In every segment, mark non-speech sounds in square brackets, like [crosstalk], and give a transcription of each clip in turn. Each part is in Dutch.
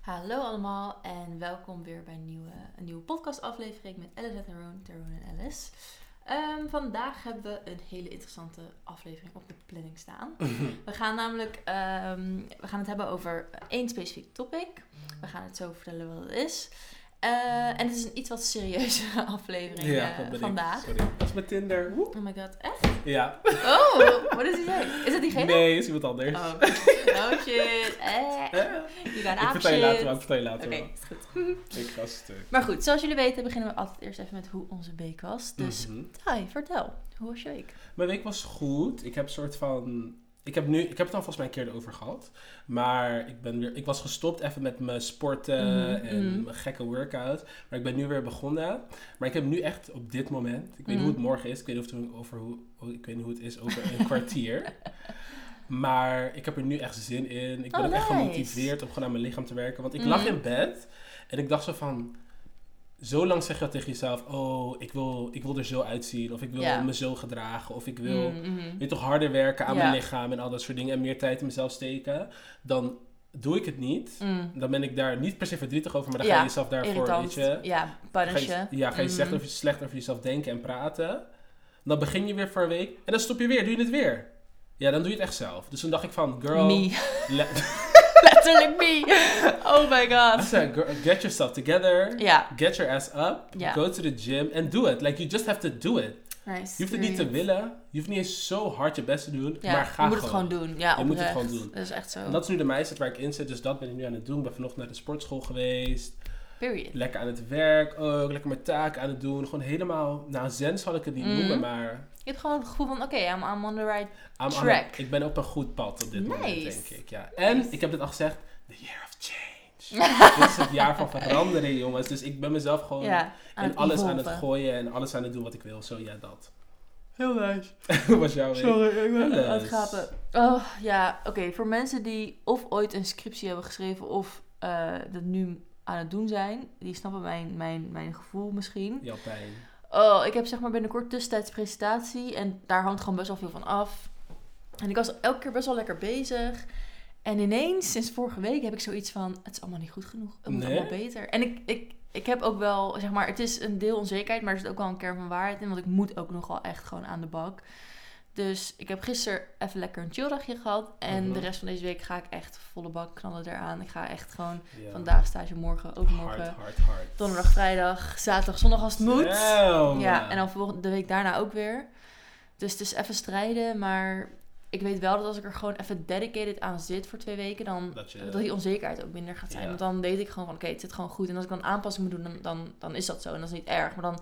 Hallo allemaal en welkom weer bij een nieuwe, een nieuwe podcastaflevering met Alice en Tyrone, Tyrone en Alice. Ehm, vandaag hebben we een hele interessante aflevering op de planning staan. [laughs] We gaan namelijk ehm, we gaan het hebben over één specifiek topic. We gaan het zo vertellen wat het is. Eh, en het is een iets wat serieuze [laughs] aflevering Ja, eh, dat ik. vandaag. Sorry. Dat is mijn Tinder. Oh my god, echt? Ja. Oh, wat is die? Is het diegene? Nee, is iemand anders. Oh, oh shit. Eh. Eh, You got ik vertel je later shit. ik vertel je later Oké, is goed. [laughs] Ik ga stuk. Maar goed, zoals jullie weten beginnen we altijd eerst even met hoe onze week was. Dus. Ty, vertel. Hoe was je week? Mijn week was goed. Ik heb een soort van... Ik heb, nu, ik heb het al volgens mij een keer erover gehad. Maar ik, ben weer, ik was gestopt even met mijn sporten Mhm, en mhm. mijn gekke workout. Maar ik ben nu weer begonnen. Maar ik heb nu echt op dit moment... Ik weet niet Mhm. hoe het morgen is. Ik weet niet, of het, over hoe, hoe- ik weet niet hoe het is over een kwartier. [laughs] Maar ik heb er nu echt zin in. Ik ben Oh, ook echt gemotiveerd om gewoon aan mijn lichaam te werken. Want ik Mhm. lag in bed en ik dacht zo van... Zo lang zeg je tegen jezelf... Oh, ik wil, ik wil er zo uitzien. Of ik wil me zo gedragen. Of ik wil Mm, mhm. weet toch harder werken aan mijn lichaam en al dat soort dingen. En meer tijd in mezelf steken. Dan doe ik het niet. Mm. Dan ben ik daar niet per se verdrietig over. Maar dan Ja, ga je jezelf daarvoor, Irritant. weet je... Ja, punishen. ja, ga je slecht, Mhm. over, slecht over jezelf denken en praten. Dan begin je weer voor een week. En dan stop je weer. Doe je het weer. Ja, dan doe je het echt zelf. Dus toen dacht ik van, girl... Me. [laughs] Letterlijk me. Oh my I god. said, girl, get yourself together. Ja. Get your ass up. Ja. Go to the gym. And do it. Like, you just have to do it. Nice. Je hoeft het niet te willen. Je hoeft niet eens zo hard je best te doen. Ja, maar ga je moet het gewoon doen. Ja, Je moet het gewoon doen. Dat is echt zo. En dat is nu de mindset waar ik in zit, dus dat ben ik nu aan het doen. Ik ben vanochtend naar de sportschool geweest. Period. Lekker aan het werk ook, lekker mijn taken aan het doen. Gewoon helemaal, nou zen zal ik het niet Mhm. noemen, maar Je hebt gewoon het gevoel van, oké, I'm, I'm on the right... I'm on Track. ik ben op een goed pad op dit moment, denk ik. Ja. En Nice. ik heb dit al gezegd, the year of change. [laughs] dit is het jaar van verandering, jongens. Dus ik ben mezelf gewoon Ja, aan en het alles aan het gooien en alles aan het doen wat ik wil. Zo, ja, dat. Heel nice. Hoe [laughs] was jouw week? ik ben Yes. aan het gapen. Oh, ja, oké. Voor mensen die of ooit een scriptie hebben geschreven of eh, dat nu aan het doen zijn, die snappen mijn, mijn, mijn gevoel misschien. Jouw pijn. Oh, ik heb zeg maar binnenkort tussentijds presentatie en daar hangt gewoon best wel veel van af. En ik was elke keer best wel lekker bezig. En ineens, sinds vorige week, heb ik zoiets van: het is allemaal niet goed genoeg. Het moet Nee? allemaal beter. En ik, ik, ik heb ook wel, zeg maar, het is een deel onzekerheid, maar er zit ook wel een kern van waarheid in. Want ik moet ook nog wel echt gewoon aan de bak. Dus ik heb gisteren even lekker een chilldagje gehad. En de rest van deze week ga ik echt volle bak knallen eraan. Ik ga echt gewoon vandaag stage, morgen, overmorgen. Hard, hard, hard. Donderdag, vrijdag, zaterdag, zondag als het moet. Damn. Ja, en dan volgende de week daarna ook weer. Dus het is even strijden, maar ik weet wel dat als ik er gewoon even dedicated aan zit voor twee weken, dan Dat je- dat die onzekerheid ook minder gaat zijn. Want dan weet ik gewoon van, oké, het zit gewoon goed. En als ik dan aanpassingen moet doen, dan, dan, dan is dat zo. En dat is niet erg. Maar dan,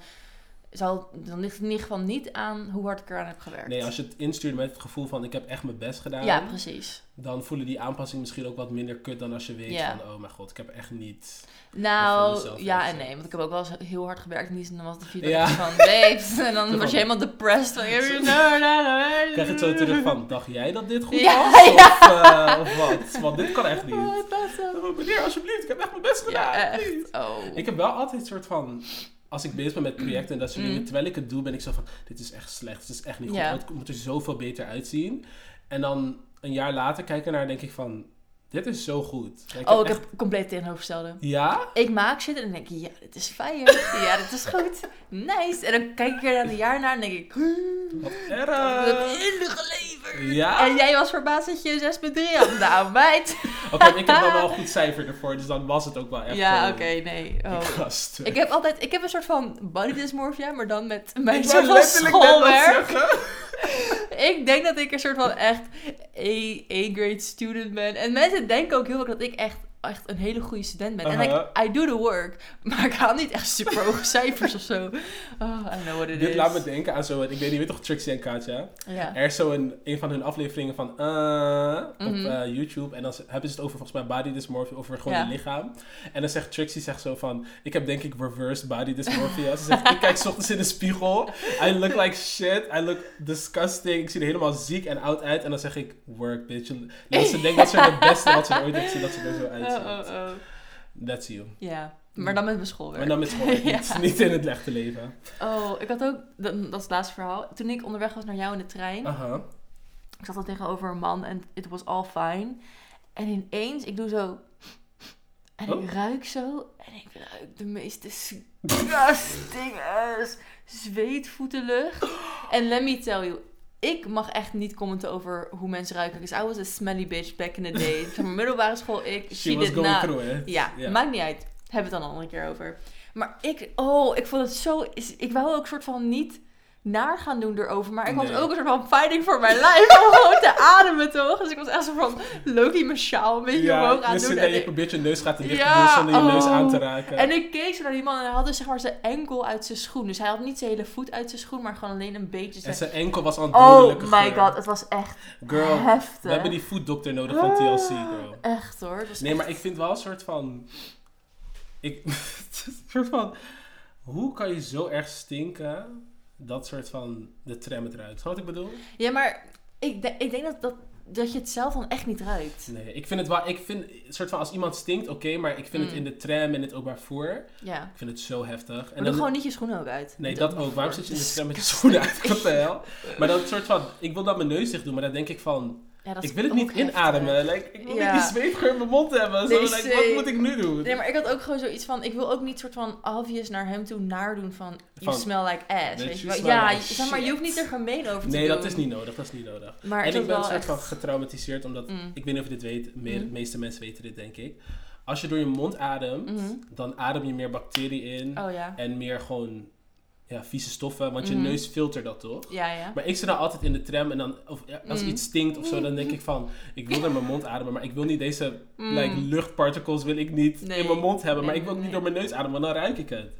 zal, dan ligt het in ieder geval niet aan hoe hard ik eraan heb gewerkt. Nee, als je het instuurt met het gevoel van ik heb echt mijn best gedaan, Ja, precies. dan voelen die aanpassingen misschien ook wat minder kut dan als je weet Ja. van oh mijn god, ik heb echt niet. Nou, ja en nee. Want ik heb ook wel eens heel hard gewerkt. En die dan was de feedback Ja. van, babes. [laughs] En dan was je helemaal depressed. Van, Zo- [laughs] Krijg Krijg je het zo terug van dacht jij dat dit goed Ja, was? [laughs] Of, eh, of wat? Want dit kan echt niet. Oh, meneer, alsjeblieft, ik heb echt mijn best gedaan. Echt. Oh. Ik heb wel altijd een soort van. Als ik bezig ben met projecten en dat soort Mm. dingen, terwijl ik het doe, ben ik zo van: dit is echt slecht, dit is echt niet goed. Het moet er zoveel beter uitzien. En dan een jaar later kijken naar, denk ik van: dit is zo goed. Oh, ik echt- heb compleet tegenovergestelde. Ja? Ik maak shit en dan denk ik, ja, dit is fire. [laughs] Ja, dit is goed. Nice. En dan kijk ik er dan een jaar naar en denk ik, Wat erg. heb je geleverd? Ja? En jij was verbaasd dat je 6.3 had. Nou, meid. Oké, ik heb dan wel een [laughs] goed cijfer ervoor, dus dan was het ook wel echt. Ja, oké, nee. Oh. Ik heb altijd, ik heb een soort van body dysmorphia, maar dan met mijn Ik soort wou van schoolwerk. [laughs] Ik denk dat ik een soort van echt A- A-grade student ben. En mensen denken ook heel erg dat ik echt, echt een hele goede student ben. En Uh-huh. like, I do the work, [laughs] maar ik haal niet echt super hoge [laughs] cijfers of zo. Oh, I know what it Dit is. laat me denken aan zo'n, ik weet niet, weet toch Trixie en Katja? Ja. Er is zo een, een van hun afleveringen van eh op Mhm. eh, YouTube. En dan hebben ze het over volgens mij body dysmorphia, over gewoon Ja. je lichaam. En dan zegt Trixie zegt zo van, ik heb denk ik reversed body dysmorphia. ze zegt, ik kijk 's ochtends in de spiegel. I look like shit. I look disgusting. Ik zie er helemaal ziek en oud uit. En dan zeg ik, work bitch. En ze denkt dat ze het beste wat ze ooit heeft gezien, dat ze er zo uitziet. Oh, oh, oh. That's you. Ja, maar dan met mijn schoolwerk. Maar dan met school, niet, [laughs] Ja. niet in het echte leven. Oh, ik had ook, dat, dat is het laatste verhaal. Toen ik onderweg was naar jou in de trein, Aha. ik zat al tegenover een man en it was all fine. En ineens, ik doe zo... En Oh. ik ruik zo en ik ruik de meest [laughs] disgusting ass zweetvoetenlucht. En let me tell you, ik mag echt niet commenten over hoe mensen ruiken. Dus I was a smelly bitch back in the day. Zeg maar middelbare school, ik, She she was going not. through it. Ja, maakt niet uit. Hebben we het dan een andere keer over. Maar ik, oh, ik vond het zo, ik wou ook soort van niet naar gaan doen erover. Maar ik was ook een soort van fighting for my life. Om gewoon te [laughs] ademen, toch? Dus ik was echt zo van Loki mijn sjaal een beetje Ja, omhoog aan doen. En je ik- probeert je neusgaten dicht te Ja, doen zonder je neus oh. aan te raken. En ik keek zo naar die man en hij had dus zeg maar zijn enkel uit zijn schoen. Dus hij had niet zijn hele voet uit zijn schoen, maar gewoon alleen een beetje En zijn... zijn enkel was al een Oh my geur. god, het was echt Girl, heftig. we hebben die voetdokter nodig van TLC, girl. Echt hoor. Nee, echt- maar ik vind wel een soort van... Ik, [laughs] een soort van... Hoe kan je zo erg stinken dat soort van de tram het ruikt? Snap wat ik bedoel? Ja, maar ik, de- ik denk dat, dat, dat je het zelf dan echt niet ruikt. Nee, ik vind het wel... Ik vind, soort van als iemand stinkt, oké, maar ik vind het Mm. in de tram en het openbaar vervoer, Ja. ik vind het zo heftig. Maar En doe gewoon niet je schoenen ook uit. Nee, dat ook. Waarom zit je in de tram met je [laughs] schoenen uit? Wat de [laughs] hel? Maar dan soort van... Ik wil dan mijn neus dicht doen, maar dan denk ik van... Ja, dat is Ik wil het niet heftig. inademen. Like, ik wil Ja. niet die zweetgeur in mijn mond hebben. Zo, Nee, like, wat moet ik nu doen? Nee, maar ik had ook gewoon zoiets van... Ik wil ook niet soort van obvious naar hem toe naardoen van... You Van, smell like ass. Weet je wel? Ja, like zeg maar, je hoeft niet er gemeen over te Nee, doen. dat is niet nodig. Dat is niet nodig. Maar en ik ben soort van echt... getraumatiseerd, omdat... Mm. Ik weet niet of je dit weet. Meer, Mm. De meeste mensen weten dit, denk ik. Als je door je mond ademt, Mhm. dan adem je meer bacteriën in. Oh ja. En meer gewoon ja, vieze stoffen. Want je Mhm. neus filtert dat toch? Ja, ja. Maar ik zit dan altijd in de tram en dan, of als Mm. iets stinkt of zo, dan denk ik van, ik wil naar mijn mond ademen, maar ik wil niet deze Mm. like, luchtparticles wil ik niet Nee. in mijn mond hebben, maar Nee, ik wil ook niet door mijn neus ademen, want dan ruik ik het.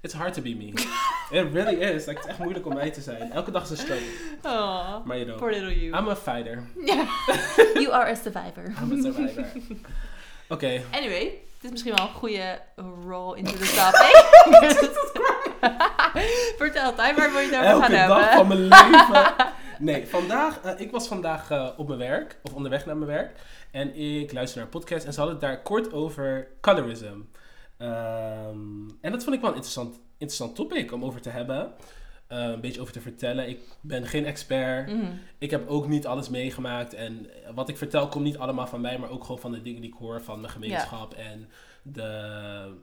It's hard to be me. [laughs] It really is. Like, het is echt moeilijk om mij te zijn. Elke dag is een struggle. Oh, Maar you know, poor little you. I'm a fighter. [laughs] You are a survivor. I'm a survivor. [laughs] Oké. Anyway, dit is misschien wel een goede roll into the topic. [laughs] Vertel, Tij, waar wil je het over Elke gaan dag hebben? van mijn leven. [laughs] Nee, vandaag, eh, ik was vandaag eh, op mijn werk, of onderweg naar mijn werk. En ik luister naar een podcast en ze hadden het daar kort over colorism. Ehm, en dat vond ik wel een interessant, interessant topic om over te hebben. Eh, een beetje over te vertellen. Ik ben geen expert. Mhm. Ik heb ook niet alles meegemaakt. En wat ik vertel komt niet allemaal van mij, maar ook gewoon van de dingen die ik hoor van mijn gemeenschap. En de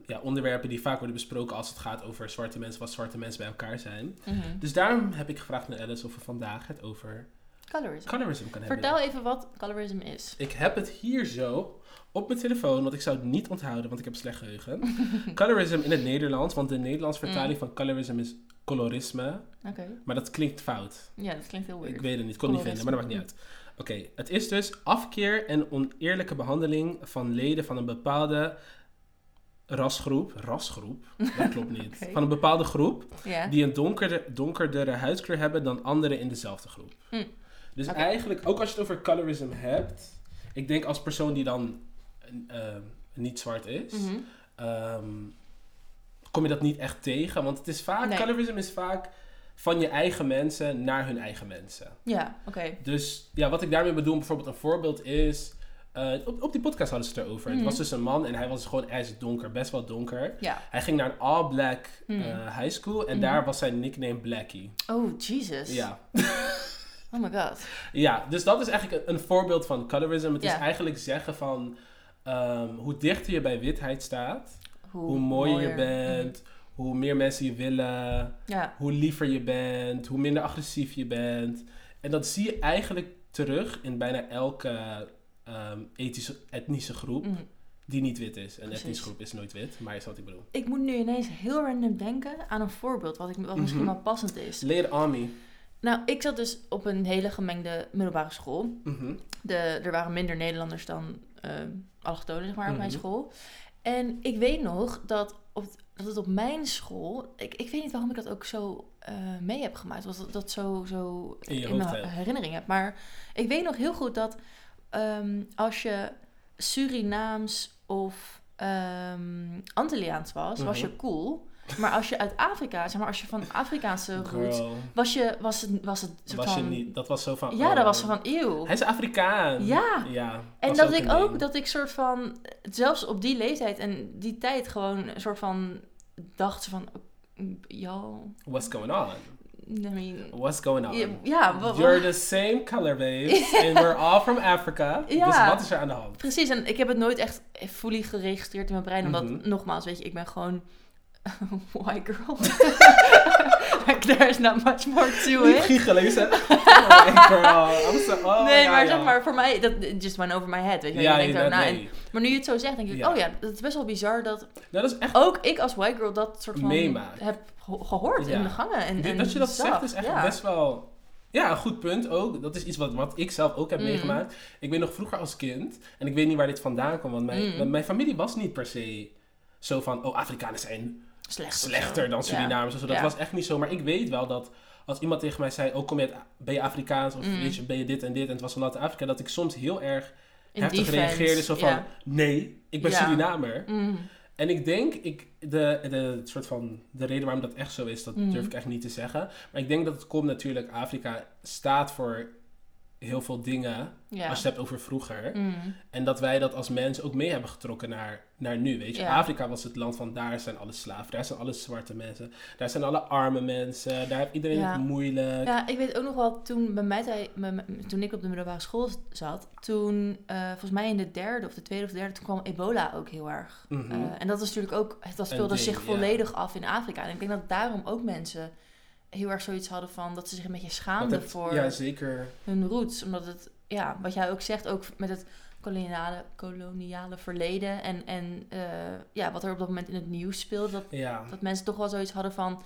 ja, onderwerpen die vaak worden besproken als het gaat over zwarte mensen, wat zwarte mensen bij elkaar zijn. Mhm. Dus daarom heb ik gevraagd naar Alice of we vandaag het over Colorism. colorism kan hebben. Vertel even wat colorism is. Ik heb het hier zo op mijn telefoon, want ik zou het niet onthouden, want ik heb slecht geheugen. [laughs] colorism in het Nederlands, want de Nederlandse vertaling van colorism is colorisme. Oké. Maar dat klinkt fout. Ja, dat klinkt heel weird. Ik weet het niet, kon het niet vinden, maar dat maakt niet uit. Oké, het is dus afkeer en oneerlijke behandeling van leden van een bepaalde rasgroep. Rasgroep? Dat klopt [laughs] niet. Van een bepaalde groep die een donkerde, donkerdere huidskleur hebben dan anderen in dezelfde groep. Hm. Dus eigenlijk, ook als je het over colorism hebt, ik denk als persoon die dan eh, niet zwart is, ehm, kom je dat niet echt tegen. Want het is vaak, Nee. colorism is vaak van je eigen mensen naar hun eigen mensen. Ja, oké. Dus ja, wat ik daarmee bedoel, bijvoorbeeld een voorbeeld is. eh, op, op die podcast hadden ze het erover. Het was dus een man en hij was gewoon ijsdonker, best wel donker. Ja. Hij ging naar een all-black Mhm. eh, high school en Mhm. daar was zijn nickname Blackie. Oh, Jesus. Ja. [laughs] Oh my god. ja, dus dat is eigenlijk een, een voorbeeld van colorism. Het is eigenlijk zeggen van ehm, hoe dichter je bij witheid staat, Hoe, hoe mooier je bent, hoe meer mensen je willen. Ja. hoe liever je bent, hoe minder agressief je bent. En dat zie je eigenlijk terug in bijna elke ehm, ethische, etnische groep Mhm. die niet wit is. Een Precies. etnische groep is nooit wit, maar je snapt wat ik bedoel. Ik moet nu ineens heel random denken aan een voorbeeld wat, ik, wat misschien Mhm. wel passend is. On me. Nou, ik zat dus op een hele gemengde middelbare school. Mhm. De, er waren minder Nederlanders dan ehm allochtonen, zeg maar, op mijn school. En ik weet nog dat, op, dat het op mijn school... Ik, ik weet niet waarom ik dat ook zo eh, mee heb gemaakt. Dat dat, zo, zo In je in hoofd mijn hebt. herinnering heb. Maar ik weet nog heel goed dat ehm, als je Surinaams of ehm Antilliaans was, was je Mhm. cool. Maar als je uit Afrika, zeg maar, als je van Afrikaanse roots... Was, je, was, het, was het soort was je van... niet, dat was zo van... Ja, oh, dat was zo van eeuw. Hij is Afrikaan. Ja. ja En dat ik ook, ding. dat ik soort van, zelfs op die leeftijd en die tijd gewoon een soort van dacht van, ja, What's going on? I mean... What's going on? Ja, wa- You're the same color, babes. and we're all from Africa. [laughs] Ja. Dus wat is er aan de hand? Precies, en ik heb het nooit echt fully geregistreerd in mijn brein. Omdat, Mhm. nogmaals, weet je, ik ben gewoon [laughs] white girl. [laughs] like, there is not much more to it. giechelen, je zegt... [laughs] Oh, girl. I'm so, oh, nee, maar ja. zeg maar, voor mij, dat just went over my head, weet je. Ja, je denkt nou, nee. maar nu je het zo zegt, denk ik, Ja. oh ja, dat is best wel bizar dat Nou, dat is echt... ook ik als white girl dat soort van heb ge- gehoord in de gangen. En, en dat je dat zag. zegt is echt best wel... Ja, een goed punt ook. Dat is iets wat, wat ik zelf ook heb Mm. meegemaakt. Ik weet nog vroeger als kind, en ik weet niet waar dit vandaan kwam, want mijn, Mm. mijn familie was niet per se zo van, oh, Afrikanen zijn Slechter dan. Surinamers. Dat Ja. was echt niet zo. Maar ik weet wel dat als iemand tegen mij zei, oh, kom je uit, ben je Afrikaans? Of Mm. weet je, ben je dit en dit? En het was vanuit Afrika. Dat ik soms heel erg In heftig defense, reageerde. Zo van, nee, ik ben Ja. Surinamer. Mm. En ik denk, ik, de, de, soort van, de reden waarom dat echt zo is, dat Mhm. durf ik echt niet te zeggen. Maar ik denk dat het komt natuurlijk, Afrika staat voor heel veel dingen, Ja. als je het hebt over vroeger. Mm. En dat wij dat als mens ook mee hebben getrokken naar, naar nu, weet je. Ja. Afrika was het land van, daar zijn alle slaven, daar zijn alle zwarte mensen, daar zijn alle arme mensen, daar heeft iedereen Ja. het moeilijk. Ja, ik weet ook nog wel, toen, bij mij, toen ik op de middelbare school zat, toen, eh, volgens mij in de derde of de tweede of de derde, toen kwam ebola ook heel erg. Mhm. Eh, en dat was natuurlijk ook, dat speelde zich volledig af in Afrika. En ik denk dat daarom ook mensen heel erg zoiets hadden van, dat ze zich een beetje schaamden het- voor Ja, zeker. hun roots. Omdat het, ja, wat jij ook zegt, ook met het koloniale, koloniale verleden en, en eh, ja, wat er op dat moment in het nieuws speelde, dat, Ja. dat mensen toch wel zoiets hadden van,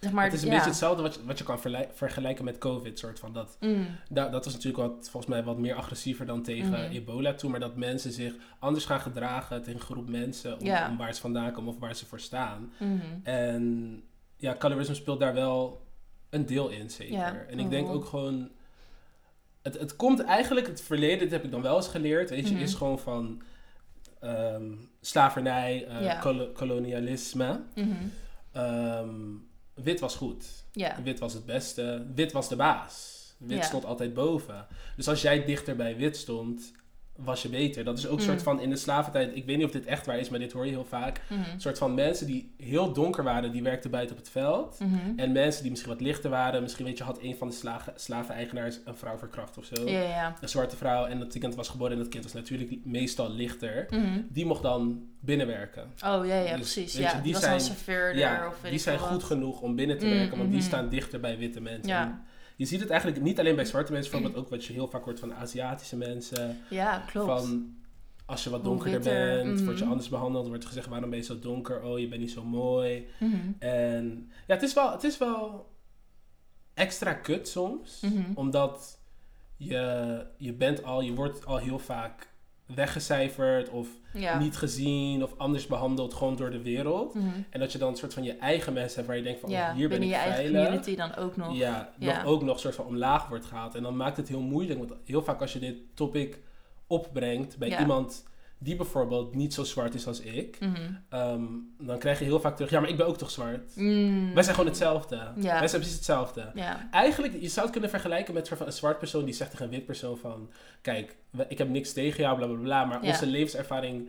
zeg maar, het is een ja. beetje hetzelfde wat je, wat je kan vergelijken met COVID, soort van. Dat, Mm, dat, dat was natuurlijk wat, volgens mij wat meer agressiever dan tegen Mhm. ebola toe. Maar dat mensen zich anders gaan gedragen tegen een groep mensen om, waar ze vandaan komen of waar ze voor staan. mhm. En ja, colorisme speelt daar wel een deel in, zeker. Ja, en ik denk mhm. ook gewoon... Het, het komt eigenlijk, het verleden, dat heb ik dan wel eens geleerd, weet je, Mhm. is gewoon van ehm, slavernij, eh, Ja. kolonialisme. Mhm. Ehm, wit was goed. Ja, Wit was het beste. Wit was de baas. Wit stond altijd boven. Dus als jij dichter bij wit stond, was je beter. Dat is ook een Mm. soort van in de slaventijd. Ik weet niet of dit echt waar is, maar dit hoor je heel vaak. Mhm. Een soort van mensen die heel donker waren, die werkten buiten op het veld. Mhm. En mensen die misschien wat lichter waren, misschien weet je, had een van de slaven-eigenaars een vrouw verkracht of zo. Een zwarte vrouw en dat kind was geboren en dat kind was natuurlijk meestal lichter. Mhm. Die mocht dan binnenwerken. Oh, ja, ja, Dus, precies. Ja, je, die die was zijn- Ja, of weet die zijn goed wat. genoeg om binnen te Mm, werken, want die staan dichter bij witte mensen. Ja. En Je ziet het eigenlijk niet alleen bij zwarte mensen, bijvoorbeeld ook wat je heel vaak hoort van Aziatische mensen. Ja, klopt. Van als je wat donkerder witter, bent, mhm. word je anders behandeld, wordt er gezegd waarom ben je zo donker, oh je bent niet zo mooi. Mhm. En ja, het is wel, het is wel extra kut soms, Mhm. omdat je, je bent al, je wordt al heel vaak weggecijferd of Ja. niet gezien of anders behandeld gewoon door de wereld. Mhm. En dat je dan een soort van je eigen mensen hebt waar je denkt van, ja, oh, hier ben ik je eigen veilig. community dan ook nog. Ja, Ja. nog ook nog een soort van omlaag wordt gehaald. En dan maakt het heel moeilijk. Want heel vaak als je dit topic opbrengt bij iemand die bijvoorbeeld niet zo zwart is als ik, Mhm. ehm, dan krijg je heel vaak terug, ja, maar ik ben ook toch zwart. Mm. Wij zijn gewoon hetzelfde. Wij zijn precies hetzelfde. Eigenlijk, je zou het kunnen vergelijken met een zwart persoon die zegt tegen een wit persoon van, kijk, ik heb niks tegen jou, bla bla bla, maar onze levenservaring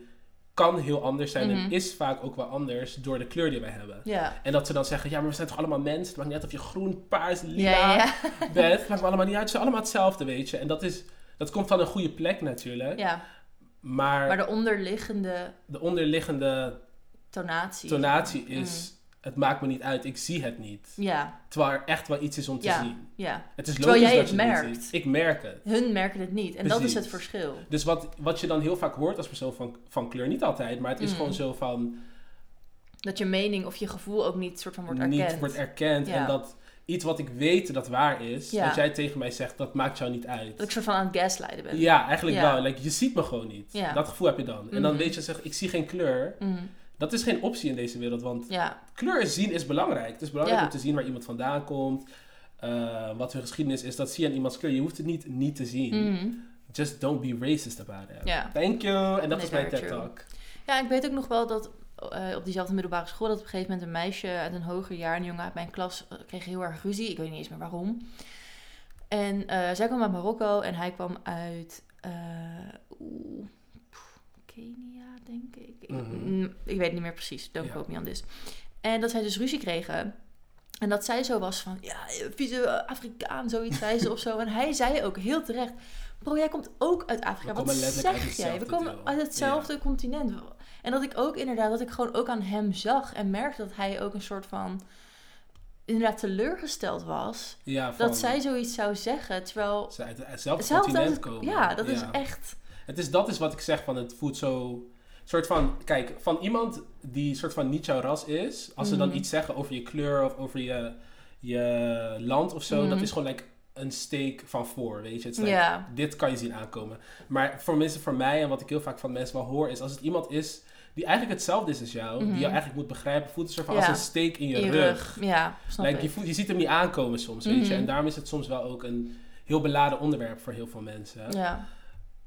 kan heel anders zijn Mhm. en is vaak ook wel anders door de kleur die wij hebben. En dat ze dan zeggen, ja, maar we zijn toch allemaal mensen? Het maakt niet uit of je groen, paars, lila bent. Het maakt me allemaal niet uit. Het zijn allemaal hetzelfde, weet je. En dat, is, dat komt van een goede plek natuurlijk. Maar, Maar de onderliggende de onderliggende tonatie. tonatie is, het maakt me niet uit. Ik zie het niet. Ja, Terwijl er echt wel iets is om te Ja. zien. ja. Het is Terwijl logisch jij dat het je het merkt. ziet. Ik merk het. Hun merken het niet. En dat is het verschil. Dus wat, wat je dan heel vaak hoort als persoon van, van kleur, niet altijd, maar het is Mm. gewoon zo van Dat je mening of je gevoel ook niet soort van wordt erkend. niet wordt erkend. Ja. En dat iets wat ik weet dat waar is, Ja. dat jij tegen mij zegt, dat maakt jou niet uit. Dat ik soort van aan het ben. Ja, eigenlijk Ja. wel. Like, je ziet me gewoon niet. Ja. Dat gevoel heb je dan. En dan Mhm. weet je, zeg, ik zie geen kleur. Mhm. Dat is geen optie in deze wereld, want kleur zien is belangrijk. Het is belangrijk om te zien waar iemand vandaan komt. eh, wat hun geschiedenis is. Dat zie je aan iemands kleur. Je hoeft het niet niet te zien. Mhm. Just don't be racist about it. Thank you. En dat Nee, is mijn very TED true. Talk. Ja, ik weet ook nog wel dat eh, op diezelfde middelbare school... dat op een gegeven moment een meisje uit een hoger jaar... een jongen uit mijn klas eh, kreeg heel erg ruzie. Ik weet niet eens meer waarom. En eh, zij kwam uit Marokko en hij kwam uit... pff, Kenia, denk ik. Ik, Mhm. mm, ik weet niet meer precies. Don't quote me on this. En dat zij dus ruzie kregen... En dat zij zo was van, ja, vieze Afrikaan, zoiets zei ze of zo. En hij zei ook heel terecht, bro, jij komt ook uit Afrika. Wat zeg jij? We komen uit hetzelfde continent. En dat ik ook inderdaad, dat ik gewoon ook aan hem zag en merkte dat hij ook een soort van, inderdaad teleurgesteld was. Ja, van, Dat zij zoiets zou zeggen, terwijl... ze uit hetzelfde continent komen. Ja, dat is echt... Het is, dat is wat ik zeg van het voelt zo... soort van, kijk, van iemand die soort van niet jouw ras is... als ze dan Mhm. iets zeggen over je kleur of over je, je land of zo... Mhm. dat is gewoon like een steek van voor, weet je. Het is like, Ja. dit kan je zien aankomen. Maar voor mensen, voor mij en wat ik heel vaak van mensen wel hoor... is als het iemand is die eigenlijk hetzelfde is als jou... die Mhm. jou eigenlijk moet begrijpen... voelt het soort van Ja. als een steek in je, In je rug. rug. Ja, snap Like, je, voelt, je ziet hem niet aankomen soms, weet je. Mhm. En daarom is het soms wel ook een heel beladen onderwerp voor heel veel mensen. Ja.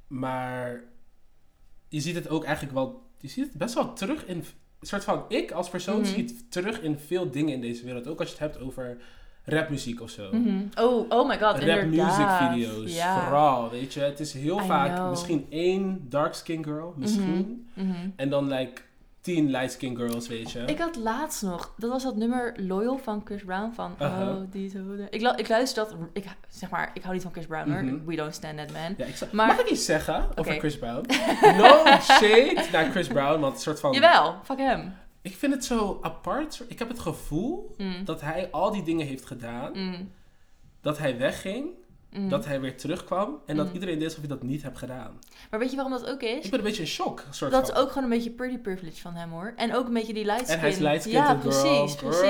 Maar je ziet het ook eigenlijk wel... Je ziet het best wel terug in... Een soort van... Ik als persoon Mhm. zie het terug in veel dingen in deze wereld. Ook als je het hebt over rapmuziek of zo. Mhm. Oh, oh my god, Rap music video's. Vooral, weet je. Het is heel I vaak know. misschien één dark skin girl. Misschien. Mhm. En dan like tien light skin girls, weet je. Ik had laatst nog, dat was dat nummer Loyal van Chris Brown van Uh-huh. Oh, die zo. Ik, ik luister dat, ik, zeg maar, ik hou niet van Chris Brown hoor. Mhm. We don't stand that man. Ja, ik Maar- Mag ik iets zeggen over. Chris Brown? [laughs] No shade naar Chris Brown, want een soort van... Jawel, fuck hem. Ik vind het zo apart. Ik heb het gevoel Mm. dat hij al die dingen heeft gedaan. Mm. Dat hij wegging, Mm. dat hij weer terugkwam. En dat iedereen deed alsof hij dat niet hebt gedaan. Maar weet je waarom dat ook is? Ik ben een beetje in shock. Soort Dat is ook gewoon een beetje pretty privilege van hem hoor. En ook een beetje die light skin. En hij is light skin, Ja, girl. precies, precies.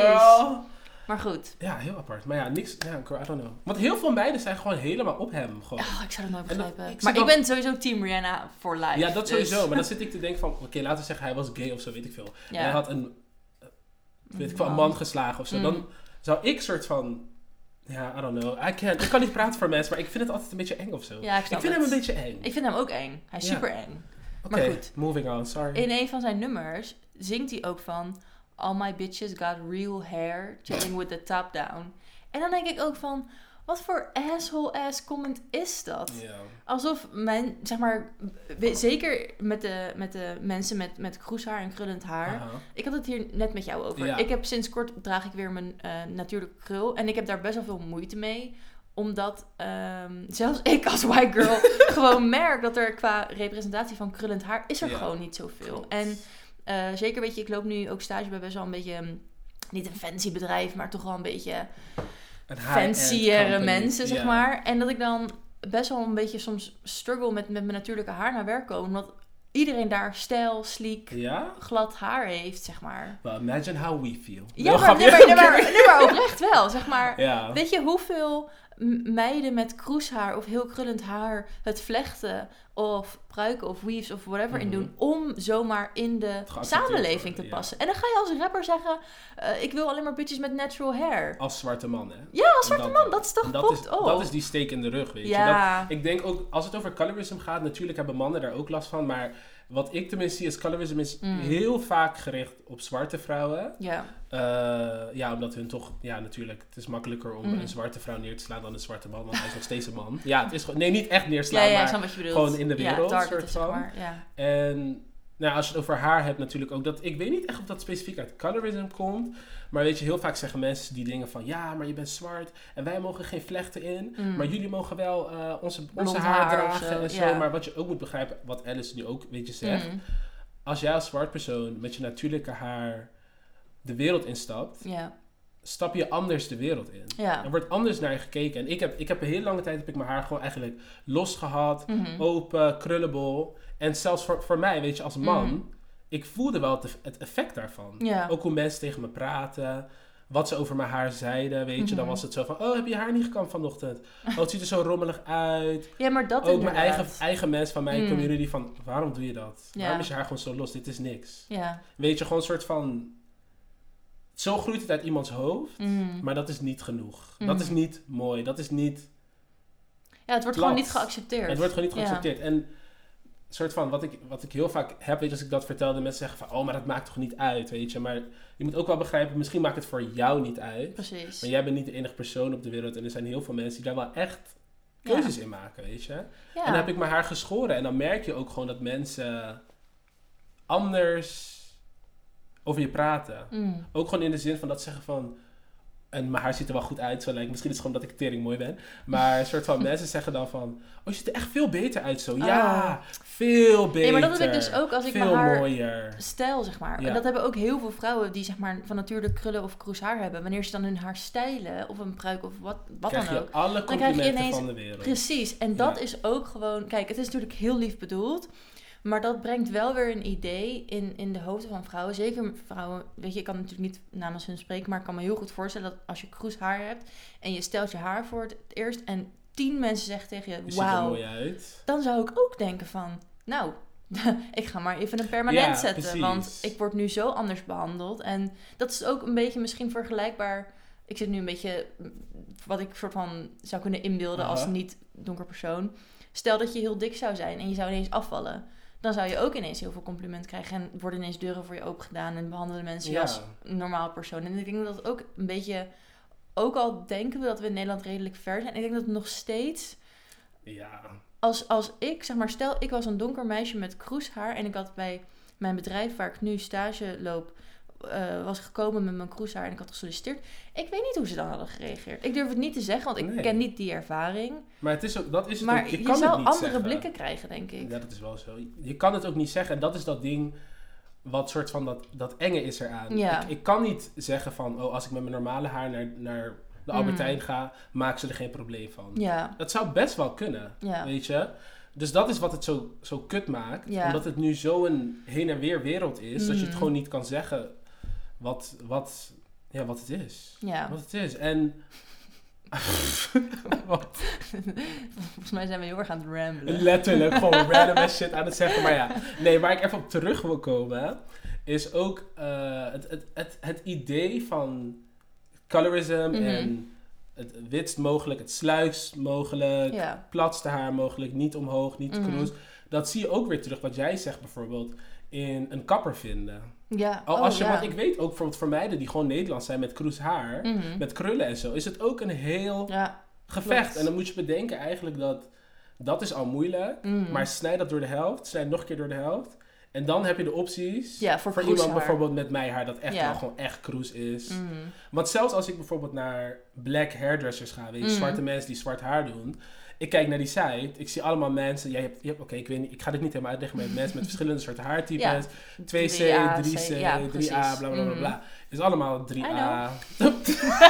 Maar goed. Ja, heel apart. Maar ja, niks. Ja, girl, I don't know. Want heel veel meiden zijn gewoon helemaal op hem. Gewoon. Oh, ik zou dat nooit dat- begrijpen. ik maar ik ben sowieso team Rihanna for life. Ja, dat dus- sowieso. Maar dan [laughs] zit ik te denken van... Oké, laten we zeggen hij was gay of zo, weet ik veel. Ja. En hij had een, weet ik veel, een man geslagen of zo. Mm. Dan zou ik soort van... Ja, I don't know. I can't, ik kan niet praten voor mensen, maar ik vind het altijd een beetje eng of zo. Ja, ik ik vind hem een beetje eng. Ik vind hem ook eng. Hij is Ja. super eng. Oké, maar goed. moving on. Sorry. In een van zijn nummers zingt hij ook van... All my bitches got real hair, chilling with the top down. En dan denk ik ook van... Wat voor asshole ass comment is dat? Alsof mijn, zeg maar... we- Zeker met de, met de mensen met, met kroeshaar en krullend haar. Ik had het hier net met jou over. Ik heb sinds kort draag ik weer mijn eh natuurlijke krul. En ik heb daar best wel veel moeite mee. Omdat ehm, zelfs ik als white girl [laughs] gewoon merk dat er qua representatie van krullend haar is er gewoon niet zoveel. En eh, zeker weet je, ik loop nu ook stage bij best wel een beetje, mm, niet een fancy bedrijf, maar toch wel een beetje fancyere mensen, zeg maar. En dat ik dan best wel een beetje soms struggle met, met mijn natuurlijke haar naar werk komen. Omdat iedereen daar stijl, sleek, Ja? glad haar heeft, zeg maar. Well, imagine how we feel. Ja, maar, nee, maar, nee, maar, [laughs] nee, maar oprecht wel, zeg maar. Ja. Weet je hoeveel meiden met kroeshaar of heel krullend haar het vlechten of pruiken of weaves of whatever in Mhm. doen om zomaar in de samenleving worden, te ja. passen. En dan ga je als rapper zeggen, eh, ik wil alleen maar bitches met natural hair. Als zwarte man, hè? Ja, als zwarte man, dat is toch dat is, dat is die steek in de rug, weet je. Dat, ja, ik denk ook, als het over colorism gaat, natuurlijk hebben mannen daar ook last van. Maar wat ik tenminste zie is, colorism is Mm. heel vaak gericht op zwarte vrouwen. ja, Eh, ja, omdat hun toch, ja natuurlijk, het is makkelijker om Mhm. een zwarte vrouw neer te slaan dan een zwarte man, want hij is nog steeds een man. Ja, het is gewoon, nee, niet echt ja, neerslaan, ja, maar gewoon in de Ja, wereld, targeten, soort zeg van. maar, ja. En nou, als je het over haar hebt natuurlijk ook, dat, ik weet niet echt of dat specifiek uit colorism komt. Maar weet je, heel vaak zeggen mensen die dingen van, ja, maar je bent zwart en wij mogen geen vlechten in. Mm. Maar jullie mogen wel eh, onze, onze haar, dragen zo, en zo. ja. Maar wat je ook moet begrijpen, wat Alice nu ook een beetje zegt. Mm. Als jij als zwart persoon met je natuurlijke haar de wereld instapt, Ja, stap je anders de wereld in. ja. Er wordt anders naar je gekeken. En ik heb, ik heb een hele lange tijd heb ik mijn haar gewoon eigenlijk los gehad. Mhm. Open, krullenbol. En zelfs voor, voor mij, weet je, als man, Mhm. ik voelde wel het, het effect daarvan. Ja. Ook hoe mensen tegen me praten. Wat ze over mijn haar zeiden, weet je. Dan Mhm. was het zo van, oh, heb je haar niet gekamd vanochtend? [laughs] Oh, het ziet er zo rommelig uit. ja, maar dat Ook mijn eigen, eigen mensen van mijn Mm. community van, waarom doe je dat? Ja. Waarom is je haar gewoon zo los? Dit is niks. Ja. Weet je, gewoon een soort van... Zo groeit het uit iemands hoofd, Mm. maar dat is niet genoeg. Mhm. Dat is niet mooi, dat is niet... Ja, het wordt Plat. gewoon niet geaccepteerd. Het wordt gewoon niet Ja. geaccepteerd. En een soort van, wat ik, wat ik heel vaak heb, weet je, als ik dat vertelde, mensen zeggen van, oh, maar dat maakt toch niet uit, weet je. Maar je moet ook wel begrijpen, misschien maakt het voor jou niet uit. Precies. Maar jij bent niet de enige persoon op de wereld en er zijn heel veel mensen die daar wel echt keuzes in maken, weet je. Ja. En dan heb ik mijn haar geschoren en dan merk je ook gewoon dat mensen anders over je praten. Mm. Ook gewoon in de zin van dat ze zeggen van... En mijn haar ziet er wel goed uit. Zo lijkt, misschien is het gewoon dat ik tering mooi ben. Maar een soort van [laughs] mensen zeggen dan van... Oh, je ziet er echt veel beter uit zo. Ja, Ah. veel beter. Nee, maar dat heb ik dus ook als ik veel mijn haar mooier. stijl, zeg maar. Ja. En dat hebben ook heel veel vrouwen die zeg maar van nature krullen of kroes haar hebben. Wanneer ze dan hun haar stijlen of een pruik of wat, wat krijg dan je ook. alle krijg je complimenten ineens- van de wereld. Precies. En dat Ja. is ook gewoon... Kijk, het is natuurlijk heel lief bedoeld. Maar dat brengt wel weer een idee in, in de hoofden van vrouwen. Zeker vrouwen, weet je, ik kan natuurlijk niet namens hun spreken, maar ik kan me heel goed voorstellen dat als je kroes haar hebt en je stelt je haar voor het eerst en tien mensen zeggen tegen je, wauw, dan zou ik ook denken van, nou, [laughs] ik ga maar even een permanent Ja, zetten, precies. want ik word nu zo anders behandeld. En dat is ook een beetje misschien vergelijkbaar. Ik zit nu een beetje wat ik soort van zou kunnen inbeelden als niet donker persoon. Stel dat je heel dik zou zijn en je zou ineens afvallen. Dan zou je ook ineens heel veel compliment krijgen en worden ineens deuren voor je open gedaan en behandelen mensen je Ja. als een normaal persoon. En ik denk dat ook een beetje, ook al denken we dat we in Nederland redelijk ver zijn, ik denk dat het nog steeds Ja. als, als ik, zeg maar, stel ik was een donker meisje met kroeshaar en ik had bij mijn bedrijf waar ik nu stage loop, eh, was gekomen met mijn kroeshaar en ik had gesolliciteerd. Ik weet niet hoe ze dan hadden gereageerd. Ik durf het niet te zeggen, want ik Nee. ken niet die ervaring. Maar het is ook, dat is het Maar ook. je, Je, kan zou andere zeggen. blikken krijgen, denk ik. Ja, dat is wel zo. Je kan het ook niet zeggen. En dat is dat ding wat soort van dat, dat enge is eraan. Ja. Ik, ik kan niet zeggen van, oh, als ik met mijn normale haar naar, naar de Albertijn ga, maak ze er geen probleem van. Mm. Ja, Dat zou best wel kunnen, ja. weet je. Dus dat is wat het zo, zo kut maakt. Omdat het nu zo een heen en weer wereld is, dat je het Mhm. gewoon niet kan zeggen wat, wat, ja, wat het is. Ja. Wat het is. En... [laughs] Wat? Volgens mij zijn we heel erg aan het ramblen. Letterlijk gewoon [laughs] random shit aan het zeggen. Maar ja, nee, waar ik even op terug wil komen, is ook eh, het, het, het, het idee van colorism Mhm. en het witst mogelijk, het sluikst mogelijk, Ja. platste haar mogelijk, niet omhoog, niet kroes. Dat zie je ook weer terug, wat jij zegt bijvoorbeeld, in een kapper vinden. Ja. Al Oh, als je, ja. want ik weet ook bijvoorbeeld voor meiden die gewoon Nederlands zijn met kroes haar, Mhm. met krullen en zo, is het ook een heel Ja. gevecht. Klopt. En dan moet je bedenken eigenlijk dat dat is al moeilijk. Mhm. Maar snijd dat door de helft, snijd nog een keer door de helft. En dan heb je de opties Ja, voor iemand bijvoorbeeld met mij haar dat echt wel gewoon echt kroes is. Mhm. Want zelfs als ik bijvoorbeeld naar black hairdressers ga, weet je, zwarte mensen die zwart haar doen. Ik kijk naar die site, ik zie allemaal mensen. Jij hebt, je hebt oké, ik weet niet, ik ga dit niet helemaal uitleggen, maar je hebt mensen met verschillende soorten haartypes. Ja. 2C, 3A, 3C, C, ja, 3A, precies. bla bla bla Mhm. bla. Is allemaal 3A. [laughs]